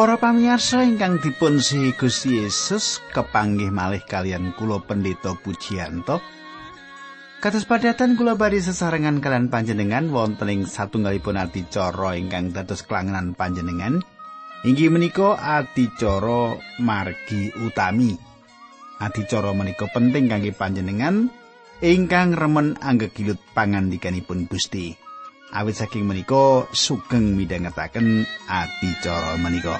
Para pamirsa ingkang dipun sihi Gusti Yesus kepanggih malih kalian kula pendeta Pujiyanto. Kados padatan kula bari sesarengan kalian panjenengan wonten ing satunggalipun adicara ingkang dados kelangenan panjenengan. Inggih menika adicara margi utami. Adicara menika penting kangge panjenengan ingkang remen anggegilut pangandikanipun Gusti. Awit saking menika sugeng midhangetaken adicara menika.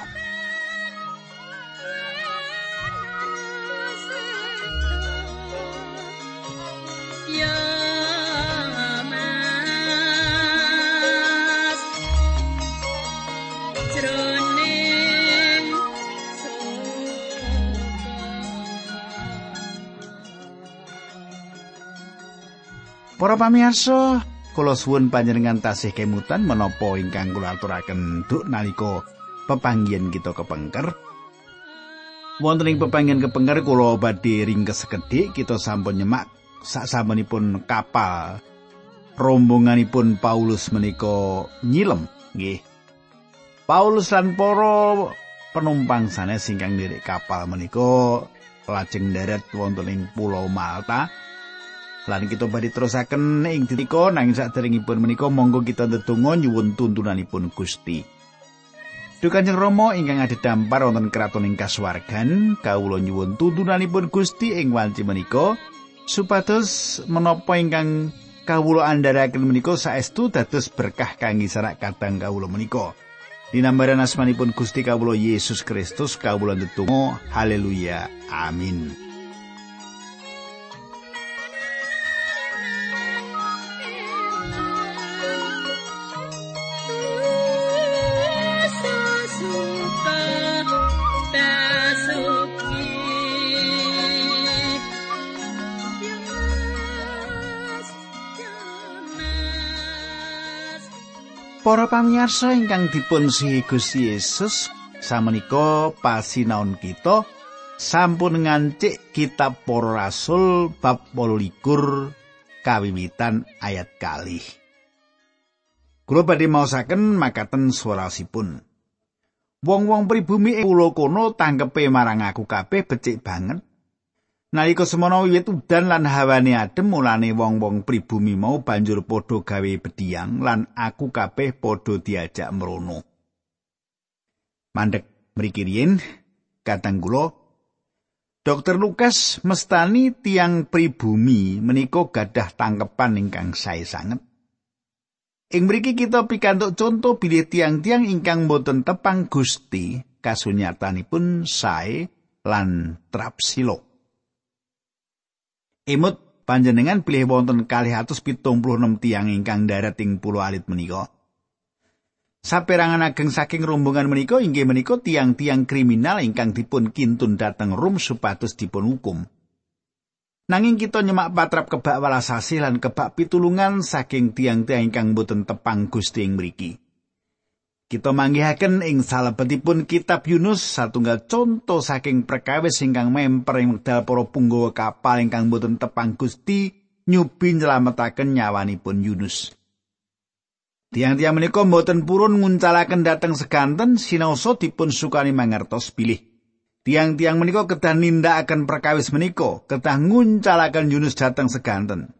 Para pamirsa, kula suwun panjenengan tasih kemutan menapa ingkang kula aturaken duk nalika pepanggihan kita kepengker. Wonten ing pepanggihan kepengker kula badhe ringkes sekedhik kita sampun nyemak saksampunipun kapal rombonganipun Paulus menika nyilem nggih. Paulus lan para penumpang sanes ingkang ndirik kapal menika lajeng darat wonten ing Pulau Malta. Lan kita badhe terusaken ing ditika nanging saderengipun menika monggo kita ndedonga nyuwun tuntunanipun Gusti. Duh Kanjeng Rama ingkang ada dampar wonten kraton ing kasuwargan, kawula nyuwun tuntunanipun Gusti ing wanci menika supados menapa ingkang kawula andharaken menika saestu dados berkah kangge sarak kadang kawula menika. Dinambaran asmanipun Gusti kawula Yesus Kristus kawula ndedonga haleluya amin. Para pamirsa ingkang dipun sihi Gusti Yesus, samenika pasinaon kita sampun ngancik kitab Para Rasul bab 28 kawiwitan ayat kalih. Kula badhe maosaken makaten swarasipun. Wong-wong pribumi ing pulo kono tangkepe marang aku kabeh becik banget. Nalika semono wiwit udan lan hawane adem mulane wong-wong pribumi mau banjur padha gawe bediang lan aku kabeh padha diajak mrono. Mandek mriki riyin katang kula Dokter Lukas mestani tiang pribumi menika gadah tangkepan ingkang sae sanget. Ing mriki kita pikantuk conto bilih tiang-tiang ingkang boten tepang Gusti kasunyatanipun sae lan trapsilo. Imut panjenengan pilih wonten kalih atus pitung puluh enam tiang ingkang darat ing pulau alit menika. Saperangan ageng saking rombongan menika inggih menika tiang-tiang kriminal ingkang dipun kintun dateng rum supados dipun hukum. Nanging kita nyemak patrap kebak walasasi lan kebak pitulungan saking tiang-tiang ingkang boten tepang Gusti ing mriki. Kita manggihaken ing salebetipun kitab Yunus satunggal conto saking perkawis ingkang memper ing wekdal para punggawa kapal ingkang boten tepang Gusti nyubi nyelametaken nyawanipun Yunus. Tiang-tiang menika boten purun nguncalaken dateng seganten sinaosa dipun sukani mangertos bilih. Tiang-tiang menika kedah nindakaken perkawis menika, kedah nguncalaken Yunus dateng seganten.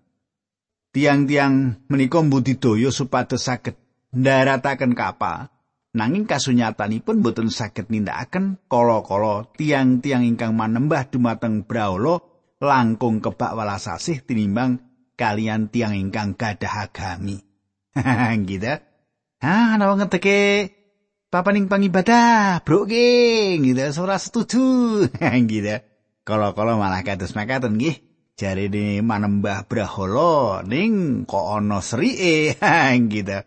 Tiang-tiang menika mbudidaya supados saged ndarataken kapal. Nanging kasunyatanipun boten saged nindakaken kala-kala tiang-tiang ingkang manembah dumateng Brahala langkung kebak welas asih tinimbang kalian tiang ingkang gadah agami. gitu. Ah, wong ngeteke papaning pangibadah, bro ge, gitu. Ora setuju. gitu. Kala-kala malah kados makaten nggih. Jare ini manembah Brahala ning kok ana srike, gitu.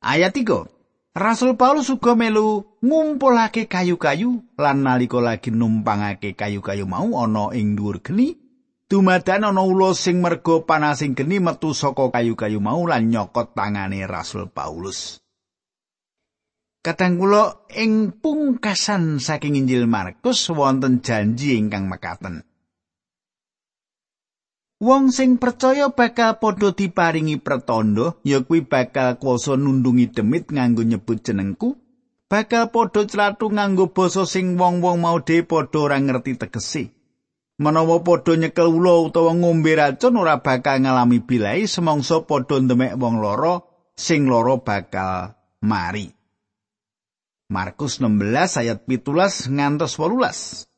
Ayat 3. Rasul Paulus uga melu ngumpulake kayu-kayu lan nalika lagi numpangake kayu-kayu mau ana ing dhuwur geni dumadan ana ula sing merga panasing geni metu saka kayu-kayu mau lan nyokot tangane Rasul Paulus. Kadang kula ing pungkasan saking Injil Markus wonten janji ingkang mekaten. Wong sing percaya bakal padha diparingi pratandha ya kuwi bakal kuasa nundungi demit nganggo nyebut jenengku bakal padha clathu nganggo basa sing wong-wong mau dhewe padha ora ngerti tegese. Menawa padha nyekel ula utawa ngombe racun ora bakal ngalami bilai semangsa padha ndemek wong loro sing loro bakal mari. Markus 16 ayat 17 ngantos 18.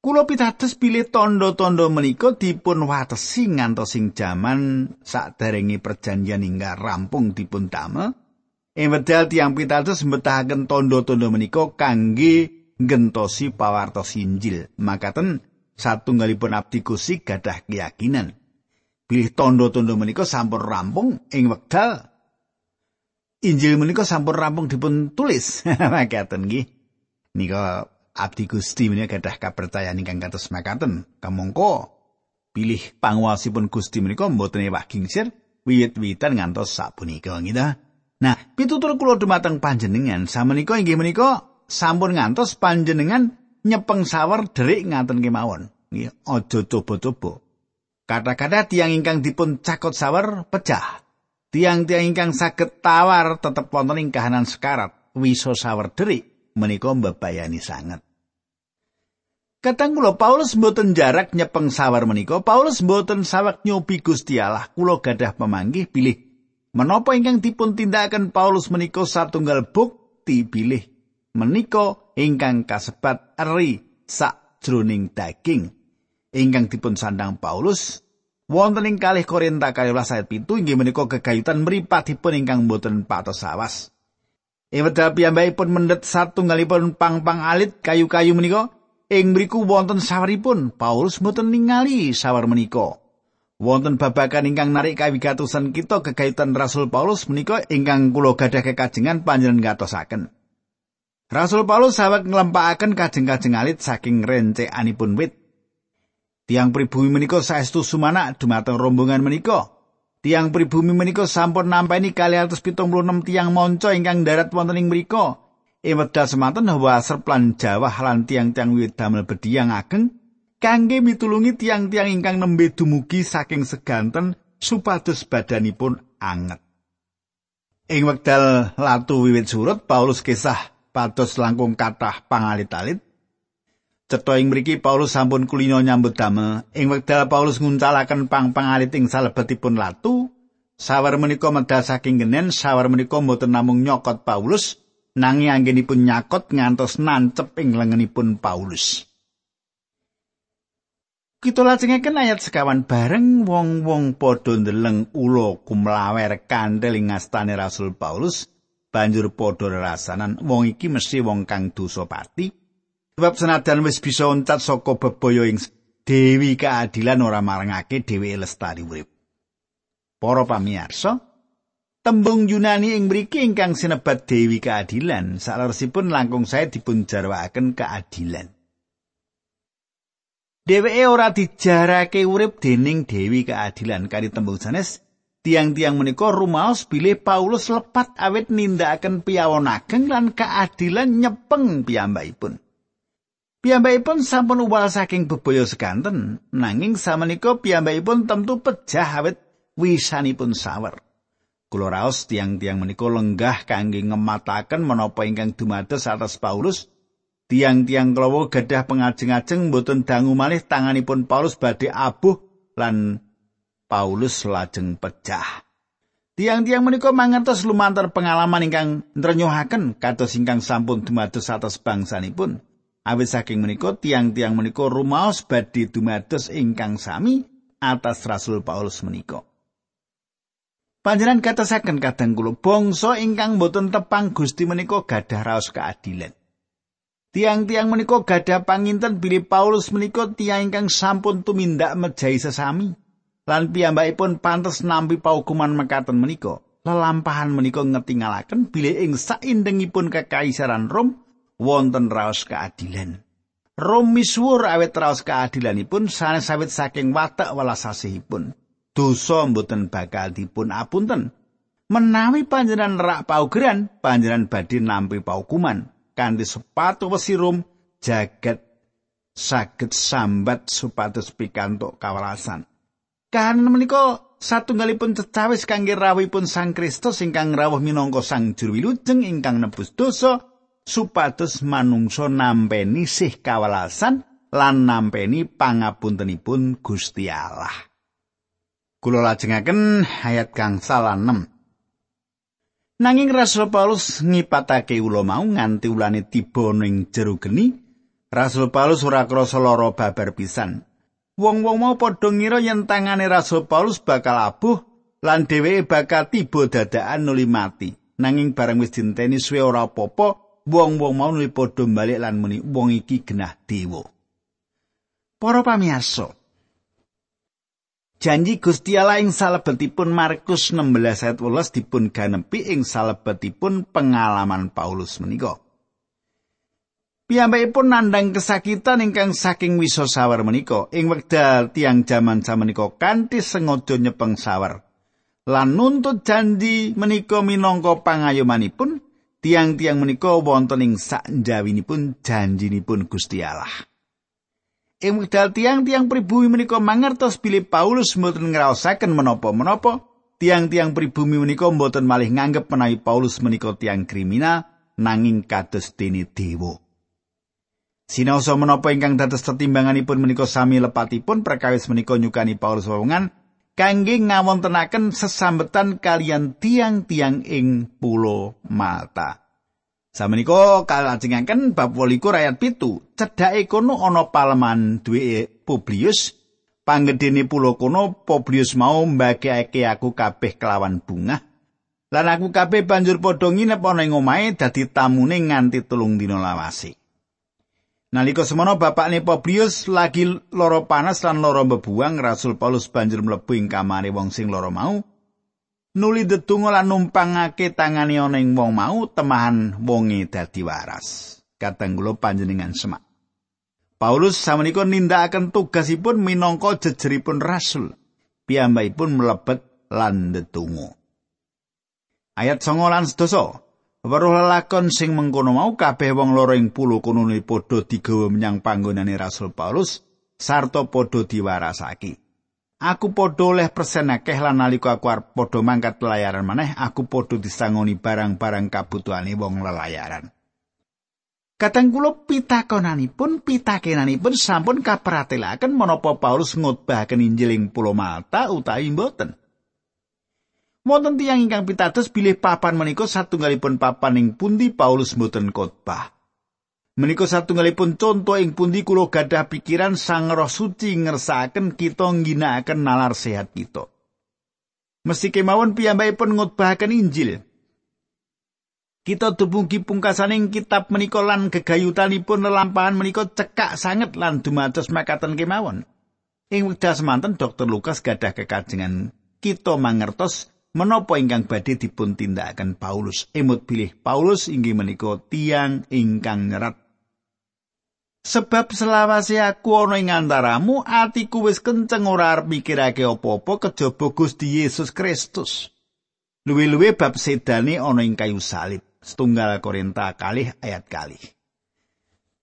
Kulo pitados pilih tondo-tondo menika dipun watesi ngantos sing jaman saderenge perjanjian hingga rampung dipun damel. Ing wedal tiyang pitados mbetahaken tondo-tondo menika kangge gentosi pawartos Injil. Makaten satunggalipun abdi Gusti gadah keyakinan pilih tondo-tondo menika sampun rampung ing wekdal Injil menika sampun rampung dipun tulis. Makaten nggih. Nika abdi Gusti menika gadah kapercayaan ingkang kados makaten. Kamangka pilih panguwasipun Gusti menika mboten ewah gingsir wiwit-wiwitan ngantos sapunika ngita. Nah, pitutur kula dumateng panjenengan samenika inggih menika sampun ngantos panjenengan nyepeng sawar derik ngaten kemawon. Nggih, aja coba-coba. Kata-kata tiang ingkang dipun cakot sawar pecah. Tiang-tiang ingkang saged tawar tetep wonten ing kahanan sekarat, wiso sawar derik menika mbebayani sanget. Katang kula Paulus mboten jarak nyepeng sawar menika, Paulus mboten sawak nyobi Gusti Allah. Kula gadah pemanggih pilih menapa ingkang dipun tindakaken Paulus menika satunggal bukti pilih menika ingkang kasebat eri sak jroning daging ingkang dipun sandang Paulus Wonten ing kalih Korinta kalih ayat pitu inggih menika kegayutan mripatipun ingkang boten patos awas. Ing wedal piyambakipun mendhet satunggalipun pang-pang alit kayu-kayu menika ing mriku wonten sawaripun Paulus boten ningali sawar menika. Wonten babakan ingkang narik kawigatosan kita kegayutan Rasul Paulus menika ingkang kula gadah kekajengan panjenengan gatosaken. Rasul Paulus sawek nglempakaken kajeng-kajeng alit saking rencekanipun wit Tiang pribumi menika saestu sumanak dumateng rombongan menika. Tiang pribumi menika sampun nampani kali atus pitung puluh enam tiang monco ingkang darat wonten ing mriko. Wekdal semanten hawa serplan Jawa lan tiang-tiang wit damel bediang ageng kangge mitulungi tiang-tiang ingkang nembe dumugi saking seganten supados badanipun anget. Ing wekdal latu wiwit surut Paulus kisah pados langkung kathah pangalit-alit Cetha ing mriki Paulus sampun kulino nyambut damel. Ing wekdal Paulus nguncalaken pang-pangalit ing salebetipun latu, sawar menika medal saking genen, sawar menika mboten namung nyokot Paulus, nanging anggenipun nyakot ngantos nancep ing lengenipun Paulus. Kita lajengaken ayat sekawan bareng wong-wong padha ndeleng ula kumlawer kandel ing ngastane Rasul Paulus banjur padha rasanan wong iki mesti wong kang dosa pati Sebab senajan wis bisa oncat saka bebaya ing dewi keadilan ora marangake dewi lestari urip. Para pamirsa, tembung Yunani ing mriki ingkang sinebat dewi keadilan saleresipun langkung saya dipun jarwakaken keadilan. Dheweke ora dijarake urip dening dewi keadilan kali tembung sanes tiang-tiang menika rumaos bilih Paulus lepat awet nindakaken piyawon ageng lan keadilan nyepeng piyambakipun. Piyambakipun sampun uwal saking bebaya sekanten, nanging samenika piyambakipun tentu pejah awet wisanipun sawer. Kula raos tiang-tiang menika lenggah kangge ngemataken menapa ingkang dumados atas Paulus. Tiang-tiang klowo gadah pengajeng-ajeng mboten dangu malih tanganipun Paulus badhe abuh lan Paulus lajeng pecah. Tiang-tiang menika mangertos lumantar pengalaman ingkang nrenyuhaken kados ingkang sampun dumados atas bangsanipun. Awit saking menika tiang-tiang menika rumaos badhe dumados ingkang sami atas Rasul Paulus menika. Panjenengan katasaken kadang kula bangsa ingkang boten tepang Gusti menika gadah raos keadilan. Tiang-tiang menika gadah panginten bilih Paulus menika tiang ingkang sampun tumindak mejahi sesami. Lan piyambakipun pantes nampi paukuman mekaten menika. Lelampahan menika ngetingalaken bilih ing saindengipun kekaisaran Rom wonten raos keadilan. Rom misuwur awet raos keadilanipun sanes awet saking watak welasasihipun. Dosa mboten bakal dipun apunten. Menawi panjenengan rak paugeran, panjenengan badhe nampi paukuman. Kanthi sepatu wesi Rom jagat saged sambat supados pikantuk kawelasan. Kan menika satunggalipun cecawis kangge rawuhipun Sang Kristus ingkang rawuh minangka Sang Juru Wilujeng ingkang nebus dosa supados manungsa nampeni sih kawelasan lan nampeni pangapuntenipun Gusti Allah. Kula lajengaken ayat kang salah 6. Nanging Rasul Paulus ngipatake ula mau nganti ulane tiba ning jero geni, Rasul Paulus ora krasa lara babar pisan. Wong-wong mau padha ngira yen tangane Rasul Paulus bakal abuh lan dheweke bakal tiba dadakan nuli mati. Nanging bareng wis dinteni suwe ora apa-apa, wong-wong mau nuli padha balik lan muni wong iki genah dewa. Para pamirsa, janji Gusti Allah ing salebetipun Markus 16 ayat 18 dipun ganepi ing salebetipun pengalaman Paulus menika. Piyambakipun nandang kesakitan ingkang saking wiso sawar menika ing wekdal tiang jaman samenika kanthi sengaja nyepeng sawar. Lan nuntut janji menika minangka pangayomanipun tiang-tiang menika wonten ing sakjawinipun janjinipun Gusti Allah. Ing wekdal tiang-tiang pribumi menika mangertos bilih Paulus mboten ngraosaken menapa-menapa, tiang-tiang pribumi menika mboten malih nganggep menawi Paulus menika tiang kriminal nanging kados dene dewa. Sinaosa menapa ingkang dados tetimbanganipun menika sami lepatipun perkawis menika nyukani Paulus wewungan kangge ngawontenaken sesambetan kalian tiang-tiang ing pulo Malta. Samenika kalajengaken bab 28 ayat 7. Cedhake kono ana paleman duwe Publius. Panggedene pulo kono Publius mau mbagekake aku kabeh kelawan bunga. Lan aku kabeh banjur padha nginep ana ing omahe dadi tamune nganti telung dina lawase. Nalika semono bapakne Publius lagi loro panas lan loro bebuang, Rasul Paulus banjur mlebu ing kamare wong sing loro mau nuli detungo lan numpangake tangane ana ing wong mau temahan wonge dadi waras. Kadang kula panjenengan semak. Paulus samenika nindakaken tugasipun minangka jejeripun rasul. Piyambakipun mlebet lan detungo. Ayat 9 lan 10. Weruh lelakon sing mengkono mau kabeh wong loro ing pulo kono padha digawa menyang panggonane Rasul Paulus sarta padha diwarasake. Aku padha oleh persen akeh lan nalika aku arep padha mangkat pelayaran maneh, aku padha disangoni barang-barang kabutuhane wong lelayaran. Kadang kula pitakonanipun pitakenanipun sampun kaperatelaken menapa Paulus ngutbahaken Injil ing Pulau Malta utawi mboten. Wonten tiyang ingkang pitados bilih papan menika satunggalipun papan ing pundi Paulus mboten khotbah. Menika satunggalipun conto ing pundi kula gadah pikiran Sang Roh Suci ngersakaken kita ngginakaken nalar sehat kita. Mesti kemawon piyambakipun ngutbahaken Injil. Kita dumugi pungkasaning kitab menika lan gegayutanipun lelampahan menika cekak sanget lan dumados makaten kemawon. Ing wekdal semanten Dr. Lukas gadah kekajengan kita mangertos menapa ingkang badhe dipun tindakaken Paulus. Emut bilih Paulus inggih menika tiang ingkang nyerat Sebab selawase aku ana ing antaramu, atiku wis kenceng ora arep mikirake apa-apa kejaba Gusti Yesus Kristus. Luwi-luwi bab sedane ana ing kayu salib. Setunggal Korinta kalih ayat kali.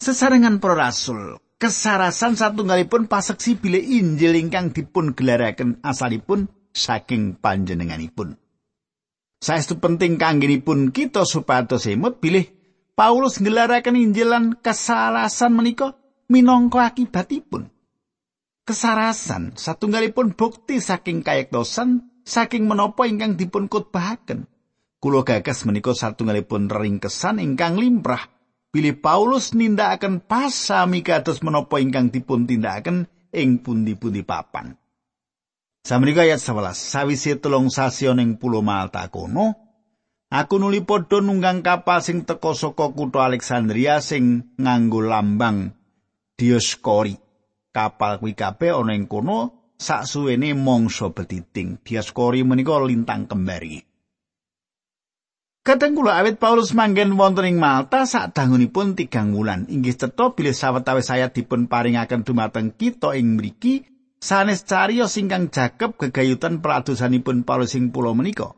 Sesarengan para rasul, kesarasan satunggalipun paseksi bilih Injil ingkang dipun gelaraken asalipun saking panjenenganipun. Saestu penting kanggenipun kita supados emut bilih Paulus ngelaraken Injil lan kesalasan menika minangka akibatipun. Kesarasan satunggalipun bukti saking kayektosan saking menapa ingkang dipun khotbahaken. Kula gagas menika satunggalipun ringkesan ingkang limrah bilih Paulus nindakaken pasami kados menapa ingkang dipun tindakaken ing pundi-pundi papan. Samenika ayat 11 sawise telung sasi ing pulau Malta kono Aku nuli padha nunggang kapal sing teka saka kutha Alexandria sing nganggo lambang Dioskori. Kapal kuwi kabeh ana ing kono saksuwene mangsa betiting. Dioskori menika lintang kembari. Kadang kula awit Paulus manggen wonten ing Malta sak dangunipun tigang wulan. Inggih cetha bilih sawetawis saya dipun paringaken dumateng kita ing mriki sanes cariyos ingkang jakep gegayutan peladosanipun Paulus ing pulau menika.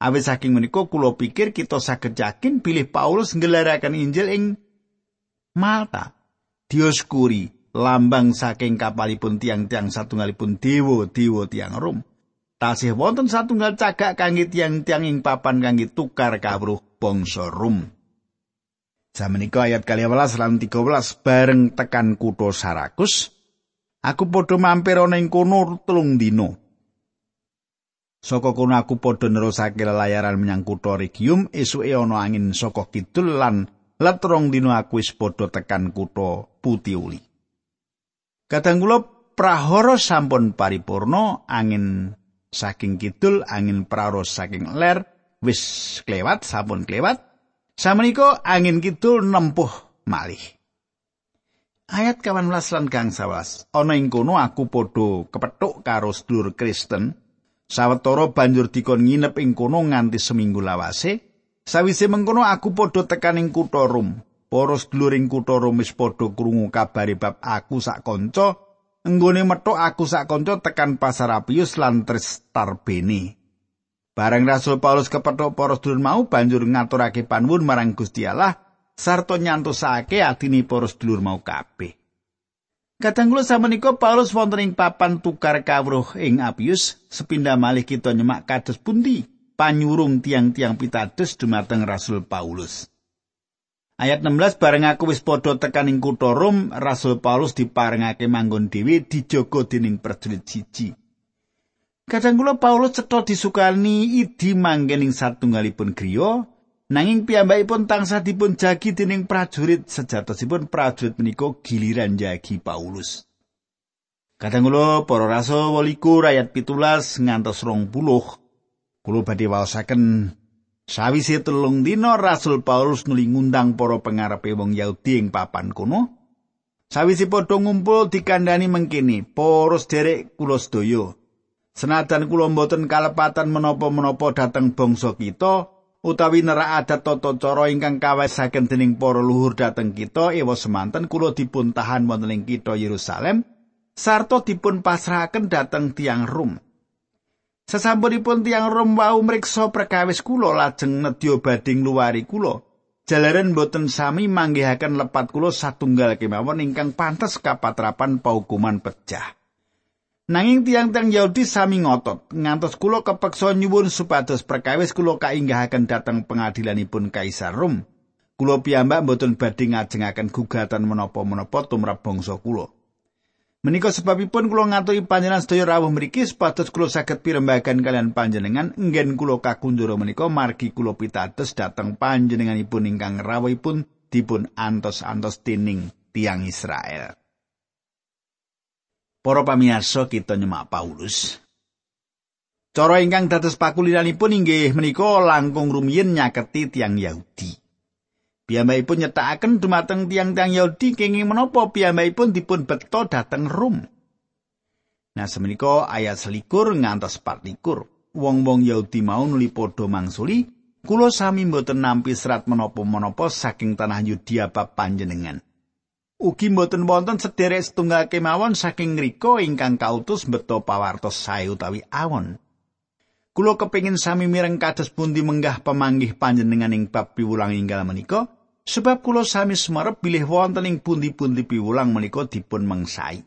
Awit saking menika kula pikir kita saged yakin bilih Paulus nggelaraken Injil ing Malta. Dioskuri lambang saking kapalipun tiang-tiang satunggalipun dewa-dewa tiang Rom. tasih wonten satunggal cagak kangge tiang-tiang ing papan kangge tukar kawruh bangsa Rum. Samenika ayat 12 lan 13 bareng tekan kutha Sarakus, aku padha mampir ana ing kono telung dina. Saka kono aku padha nerusake lelayaran menyang kutha Regium, esuke ana angin saka kidul lan letrong dina aku wis padha tekan kutha Putiuli. Kadang kula prahara sampun paripurna angin saking kidul angin praros saking ler wis klewat sampun klewat Samenika angin kidul nempuh malih. Ayat 18 lan kang sawas. Ana ing kono aku padha kepethuk karo sedulur Kristen. Sawetara banjur dikon nginep ing kono nganti seminggu lawase. Sawise mengkono aku padha tekan ing kutha Rom. Para sedulur ing kutha Rom wis padha krungu kabare bab aku sak kanca. Enggone metuk aku sak kanca tekan pasar Apius lan Tarbene. Bareng Rasul Paulus kepethuk para sedulur mau banjur ngaturake panuwun marang Gusti Allah sarta nyantosake atine para sedulur mau kabeh. Kadang kula samenika Paulus wonten ing papan tukar kawruh ing Apius sepindah malih kita nyemak kados pundi panyurung tiang-tiang pitados dumateng Rasul Paulus. Ayat 16 bareng aku wis padha tekan ing kutha Rom, Rasul Paulus diparengake manggon dhewe dijogo dening prajurit siji. Kadang kula Paulus cetha disukani idi manggen ing satunggalipun griya, nanging piyambakipun tansah dipun jagi dening prajurit sejatosipun prajurit menika giliran jagi Paulus. Kadang kula para rasul waliku rakyat pitulas ngantos rong puluh, kula badhe waosaken sawise telung dina Rasul Paulus nuli ngundang para pengarepe wong Yahudi ing papan kono. Sawise padha ngumpul dikandani mengkini, para sederek kula sedaya, Senajan kula mboten kalepatan menapa-menapa dhateng bangsa kita utawi nerak adat tata cara ingkang kawesaken dening para luhur dhateng kita ewa semanten kula dipun tahan wonten ing kitha Yerusalem sarta dipun pasrahaken dhateng tiang Rom. Sesampunipun tiang Rom wau mriksa perkawis kula lajeng nedya badhe ngluwari kula. Jalaran boten sami manggihaken lepat kula satunggal kemawon ingkang pantes kapatrapan paukuman pecah. Nanging tiang-tiang Yahudi sami ngotot, ngantos kula kepeksa nyuwun supados perkawis kula kainggahaken dhateng pengadilanipun Kaisar Rom. Kula piyambak mboten badhe ngajengaken gugatan menapa-menapa tumrap bangsa kula. Menika sebabipun kula ngaturi panjenengan sedaya rawuh mriki supados kula saged pirembagan kalian panjenengan enggen kula kakundur menika margi kula pitados dhateng panjenenganipun ingkang rawuhipun dipun antos-antos dening tiang Israel. Para pamirsa kita nyemak Paulus. Cara ingkang dados pakuliranipun inggih menika langkung rumiyin nyaketi tiang Yahudi. Piyambakipun nyetakaken dumateng tiang-tiang Yahudi kenging menapa piyambakipun dipun beto dhateng Rom. Nah semenika ayat selikur ngantos patlikur. Wong-wong Yahudi mau nuli padha mangsuli, kula sami mboten nampi serat menapa-menapa saking tanah Yudea bab panjenengan. Ugi mboten wonten sederek setunggal kemawon saking ngrika ingkang kautus beto pawartos sae utawi awon. Kulo kepingin sami mireng kados pundi menggah pemanggih panjenengan ing bab piwulang inggal menika, sebab kulo sami semarep bilih wonten ing pundi-pundi piwulang menika dipun mengsai.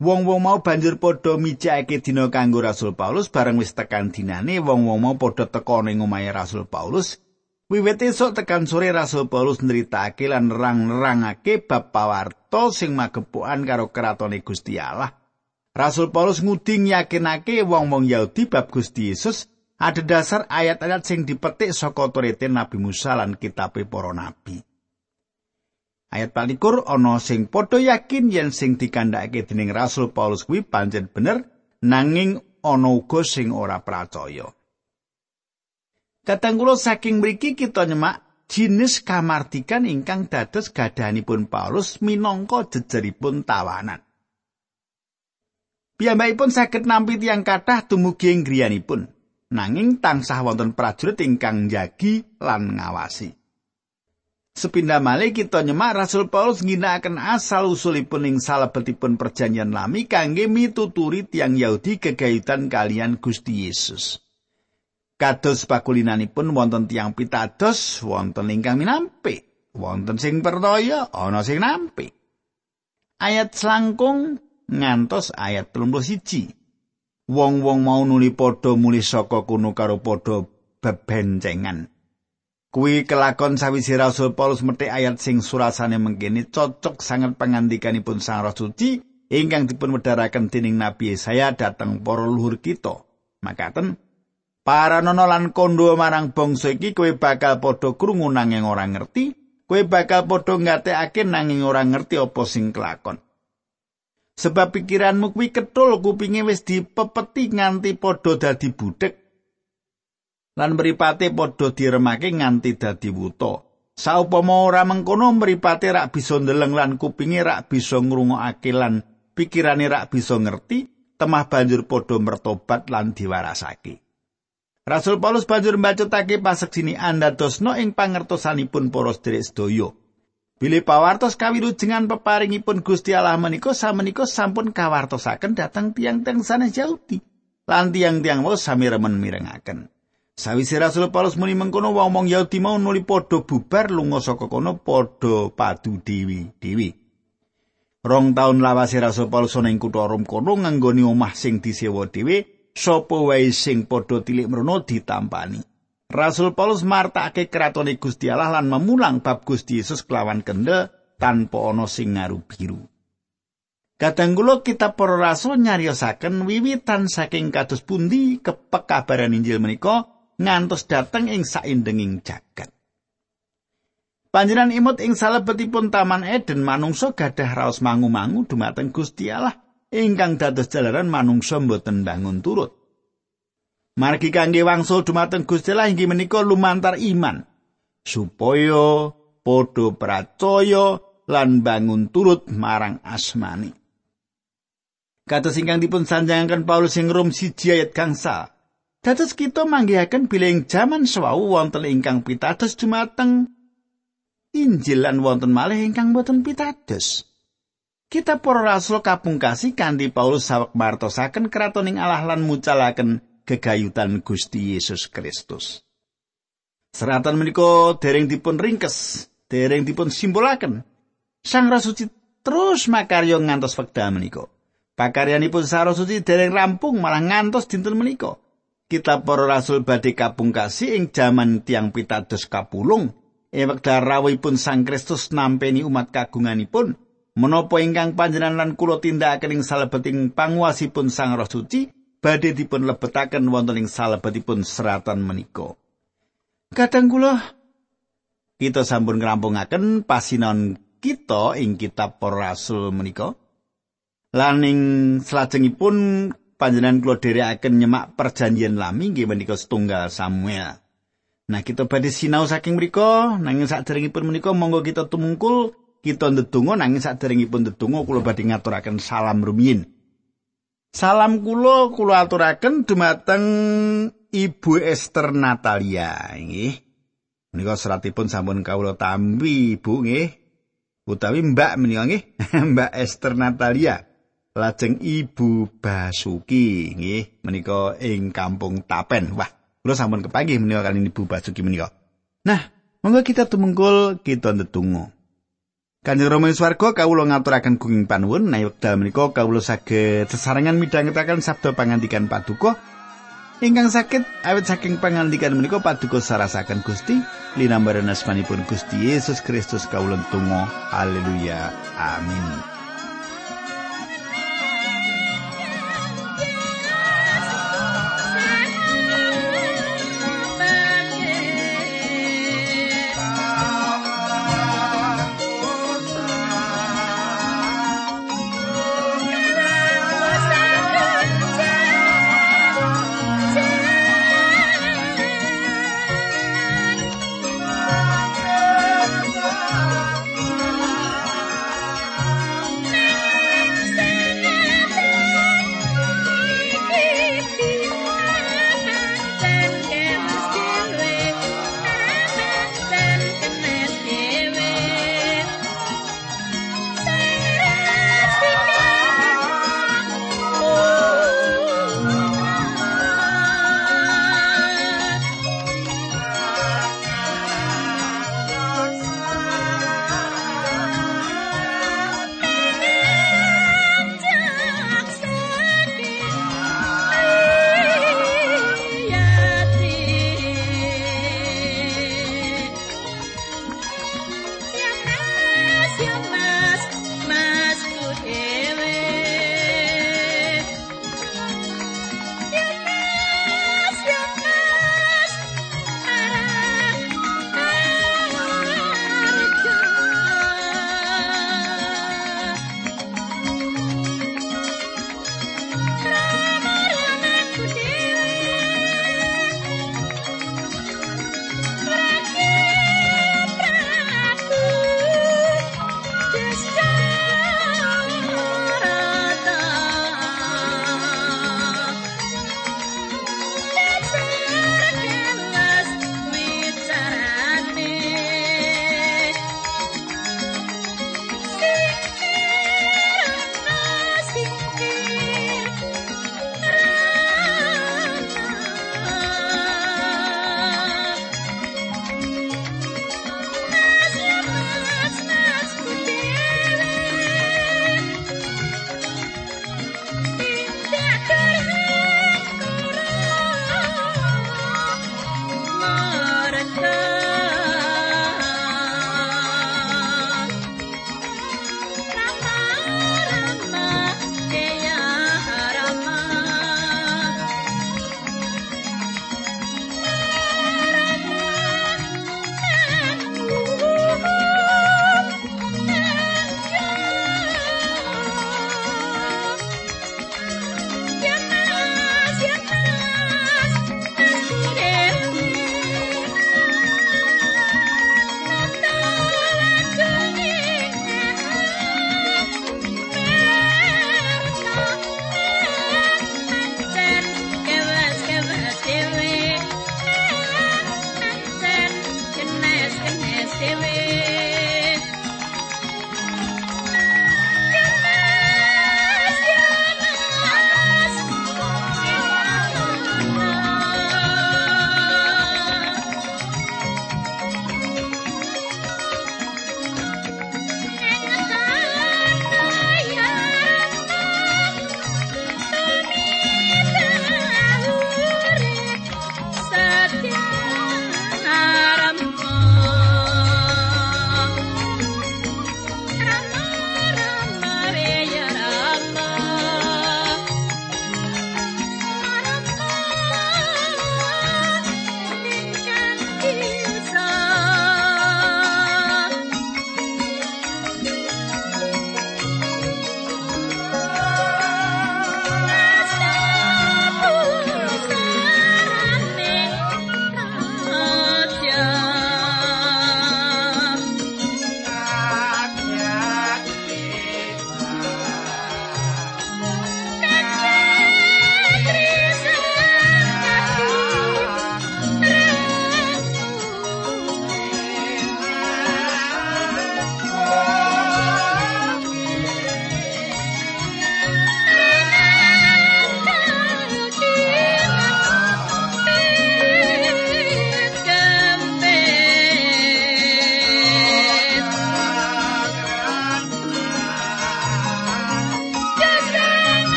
Wong-wong mau banjur padha mijakake dina kanggo Rasul Paulus bareng wis tekan dinane wong-wong mau padha teka ning omahe Rasul Paulus Wiwit esuk tekan sore Rasul Paulus nritake lan nerang-nerangake bab pawarto sing magepokan karo kratone Gusti Allah. Rasul Paulus nguding yakinake wong-wong Yahudi bab Gusti Yesus ada dasar ayat-ayat sing dipetik saka turete Nabi Musa lan kitabe para nabi. Ayat palikur ana sing padha yakin yen sing dikandhakake dening Rasul Paulus kuwi pancen bener nanging ana uga sing ora percaya. Kadang kula saking mriki kita nyemak jinis kamartikan ingkang dados gadahanipun Paulus minangka jejeripun tawanan. Piyambakipun saged nampi tiyang kathah dumugi ing griyanipun, nanging tansah wonten prajurit ingkang njagi lan ngawasi. Sepindah malih kita nyemak Rasul Paulus ngginakaken asal usulipun ing salebetipun perjanjian lami kangge mituturi tiang Yahudi kegayutan kalian Gusti Yesus. Kados pakulinanipun wonten tiang pitados, wonten ingkang minampi, wonten sing percaya, ana sing nampi. Ayat selangkung ngantos ayat 31. Wong-wong mau nuli padha muli saka kuno karo padha bebencengan. Kuwi kelakon sawise Rasul Paulus metik ayat sing surasane mengkene cocok sangat pangandikanipun Sang Roh Suci ingkang dipun wedharaken dening Nabi Yesaya dhateng para luhur kita. Makaten para nono lan kondo marang bangsa iki kowe bakal padha krungu nanging ora ngerti, kowe bakal padha ngatekake nanging ora ngerti apa sing kelakon. Sebab pikiranmu kuwi ketul kupinge wis dipepeti nganti padha dadi budhek. Lan mripate padha diremake nganti dadi wuta. Saupama ora mengkono mripate rak bisa ndeleng lan kupinge rak bisa ngrungokake lan pikirane rak bisa ngerti, temah banjur padha mertobat lan diwarasake. Rasul Paulus banjur mbacutake paseksini andadosno ing pangertosanipun para sedherek sedaya. Bilih pawartos kawilujengan peparingipun Gusti Allah menika samenika sampun kawartosaken dhateng tiang-tiang sanes Yahudi. Lan tiang-tiang wau sami remen mirengaken. Sawise Rasul Paulus muni mengkono wong-wong Yahudi mau nuli padha bubar lunga saka kono padha padu dewi-dewi. Rong taun lawase Rasul Paulus ana ing kutha Rom kono nganggoni omah sing disewa dhewe, sapa wae sing padha tilik mrono ditampani. Rasul Paulus martakake kratone Gusti Allah lan memulang bab Gusti Yesus kelawan kendel tanpa ana sing ngaru biru. Kadang kula kitab para rasul nyariosaken wiwitan saking kados pundi kepekabaran Injil menika ngantos dateng ing saindenging jagat. Panjenengan imut ing salebetipun Taman Eden manungsa gadah raos mangu-mangu dumateng Gusti Allah ingkang dados jalaran manungsa mboten bangun turut. Margi kangge wangsul dumateng Gusti Allah inggih menika lumantar iman supaya padha percaya lan bangun turut marang asmani. Kata singkang dipun sanjangaken Paulus ing Rom siji ayat gangsa. Dados kita manggihaken bilih jaman sewau wonten ingkang pitados dumateng Injil lan wonten malih ingkang boten pitados. Kita para rasul kapungkasi kanthi Paulus sawek martosaken kratoning Allah lan mucalaken kegayutan Gusti Yesus Kristus. Seratan menika dereng dipun ringkes, dereng dipun simbolaken. Sang Roh Suci terus makarya ngantos wekdal menika. Pakaryanipun Sang Roh Suci dereng rampung malah ngantos dinten menika. Kitab para rasul badhe kapungkasi ing jaman tiang pitados kapulung. Ing wekdal rawuhipun Sang Kristus nampeni umat kagunganipun, menapa ingkang panjenengan lan kula tindakaken ing salebeting panguwasipun Sang Roh Suci, badhe dipun lebetaken wonten ing salebetipun seratan menika. Kadang kula kita sampun ngrampungaken pasinon kita ing kitab para rasul menika. Lan ing salajengipun panjenengan kula dherekaken nyemak perjanjian lami nggih menika setunggal Samuel. Nah, kita badhe sinau saking mriku nanging saderengipun menika monggo kita tumungkul kita ndedonga nanging saderengipun ndedonga kula badhe ngaturaken salam rumiyin. Salam kula kula aturaken dumateng Ibu Esther Natalia nggih. Menika seratipun sampun kawula tampi Ibu nggih. Utawi Mbak menika nggih. Mbak Esther Natalia. Lajeng Ibu Basuki nggih menika ing Kampung Tapen. Wah, kula sampun kepanggih menika kali Ibu Basuki menika. Nah, monggo kita tumungkul kita ndedonga. Kanjeng Rama ing swarga kawula ngaturaken gunging panuwun. Nek wekdal menika kawula saged sesarengan midhangetaken sabda pangandikan paduka. Ingkang sakit awit saking pangandikan menika paduka sarasaken Gusti. Linambaran asmanipun Gusti Yesus Kristus kawula tunggu haleluya. Amin